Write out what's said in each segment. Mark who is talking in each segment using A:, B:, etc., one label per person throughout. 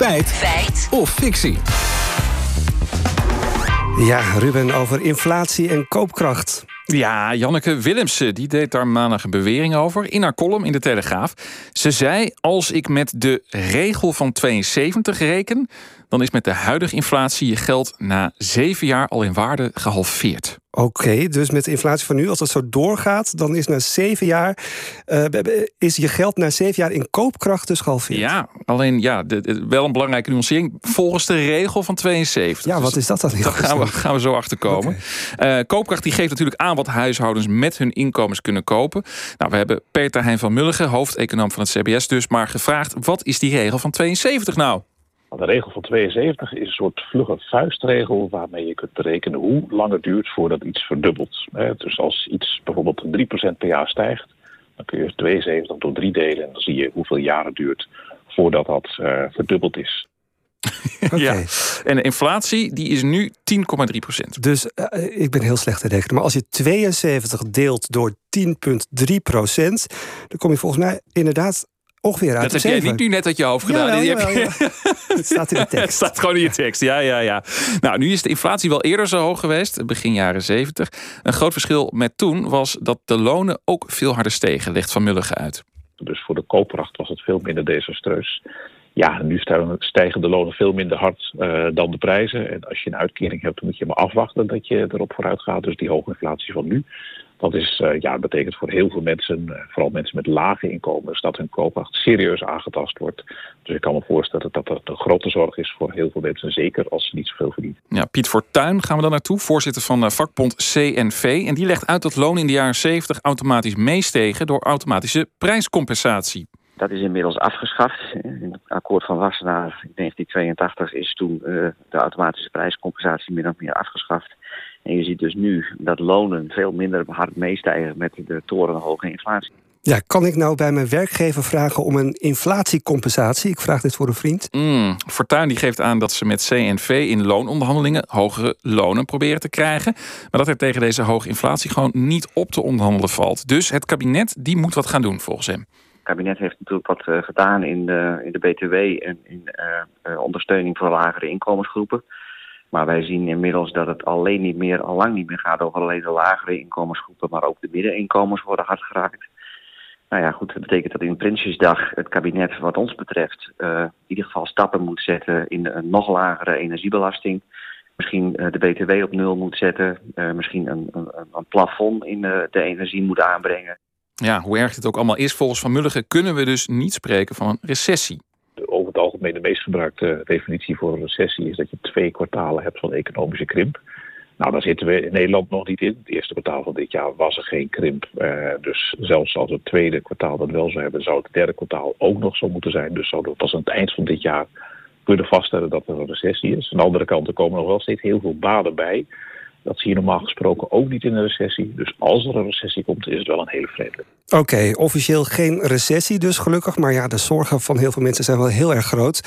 A: Feit.
B: Feit.
A: Of fictie.
C: Ja, Ruben, over inflatie en koopkracht.
D: Ja, Janneke Willemsen die deed daar maandag een bewering over in haar column in de Telegraaf. Ze zei: Als ik met de regel van 72 reken, dan is met de huidige inflatie je geld na zeven jaar al in waarde gehalveerd.
C: Oké, dus met de inflatie van nu, als dat zo doorgaat, dan is na zeven jaar uh, is je geld na zeven jaar in koopkracht dus gehalveerd.
D: Ja, alleen ja, de, de, wel een belangrijke nuancering volgens de regel van 72.
C: Ja, wat
D: dus
C: is dat dan?
D: Daar gaan we, gaan we zo achter komen. Okay. Uh, koopkracht die geeft natuurlijk aan wat huishoudens met hun inkomens kunnen kopen. Nou, we hebben Peter Hein van Mulligen, hoofdeconoom van het CBS, dus maar gevraagd: wat is die regel van 72 nou?
E: De regel van 72 is een soort vlugge vuistregel waarmee je kunt berekenen hoe lang het duurt voordat iets verdubbelt. Dus als iets bijvoorbeeld 3% per jaar stijgt, dan kun je 72 door 3 delen en dan zie je hoeveel jaren het duurt voordat dat uh, verdubbeld is.
D: Okay. Ja. En de inflatie die is nu 10,3 procent.
C: Dus uh, ik ben heel slecht te rekenen. Maar als je 72 deelt door 10,3 procent, dan kom je volgens mij inderdaad ongeveer uit
D: Dat heb jij niet nu net uit je hoofd gedaan.
C: Ja. Het staat in de tekst.
D: Het staat gewoon in je tekst, ja, ja, ja. Nou, nu is de inflatie wel eerder zo hoog geweest, begin jaren 70. Een groot verschil met toen was dat de lonen ook veel harder stegen, legt Van Mulligen uit.
E: Dus voor de koopkracht was het veel minder desastreus. Ja, nu stijgen de lonen veel minder hard uh, dan de prijzen. En als je een uitkering hebt, dan moet je maar afwachten dat je erop vooruit gaat. Dus die hoge inflatie van nu, dat is, uh, ja, betekent voor heel veel mensen, uh, vooral mensen met lage inkomens, dat hun koopkracht serieus aangetast wordt. Dus ik kan me voorstellen dat dat een grote zorg is voor heel veel mensen, zeker als ze niet zoveel verdienen.
D: Ja, Piet Fortuyn gaan we dan naartoe, voorzitter van vakbond CNV. En die legt uit dat lonen in de jaren 70 automatisch meestegen door automatische prijscompensatie.
F: Dat is inmiddels afgeschaft. In het akkoord van Wassenaar in 1982 is toen uh, de automatische prijscompensatie min of meer afgeschaft. En je ziet dus nu dat lonen veel minder hard meestijgen met de torenhoge inflatie.
C: Ja, kan ik nou bij mijn werkgever vragen om een inflatiecompensatie? Ik vraag dit voor een vriend.
D: Mm, Fortuyn die geeft aan dat ze met CNV in loononderhandelingen hogere lonen proberen te krijgen. Maar dat er tegen deze hoge inflatie gewoon niet op te onderhandelen valt. Dus het kabinet die moet wat gaan doen volgens hem.
F: Kabinet heeft natuurlijk wat uh, gedaan in de, in de BTW en in uh, uh, ondersteuning voor lagere inkomensgroepen. Maar wij zien inmiddels dat het alleen niet meer, al lang niet meer gaat over alleen de lagere inkomensgroepen, maar ook de middeninkomens worden hard geraakt. Nou ja, goed, dat betekent dat in Prinsjesdag het kabinet, wat ons betreft, in ieder geval stappen moet zetten in een nog lagere energiebelasting. Misschien de BTW op nul moet zetten. misschien een, een, een plafond in de energie moet aanbrengen.
D: Ja, hoe erg dit ook allemaal is, volgens Van Mulligen kunnen we dus niet spreken van een recessie.
E: Over het algemeen de meest gebruikte definitie voor een recessie is dat je twee kwartalen hebt van economische krimp. Nou, daar zitten we in Nederland nog niet in. Het eerste kwartaal van dit jaar was er geen krimp. Uh, dus zelfs als het tweede kwartaal dat wel zou hebben, zou het derde kwartaal ook nog zo moeten zijn. Dus zouden we pas aan het eind van dit jaar kunnen vaststellen dat er een recessie is. Aan de andere kant, er komen nog wel steeds heel veel baden bij. Dat zie je normaal gesproken ook niet in een recessie. Dus als er een recessie komt, is het wel een hele vreemde.
C: Oké, okay, officieel geen recessie dus gelukkig. Maar ja, de zorgen van heel veel mensen zijn wel heel erg groot.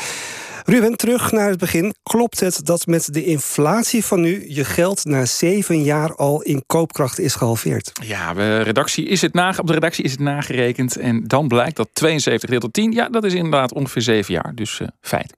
C: Ruben, terug naar het begin. Klopt het dat met de inflatie van nu je geld na zeven jaar al in koopkracht is gehalveerd?
D: Ja, de redactie is het nage, op de redactie is het nagerekend. En dan blijkt dat 72 deel tot 10, ja, dat is inderdaad ongeveer zeven jaar. Dus uh, feit.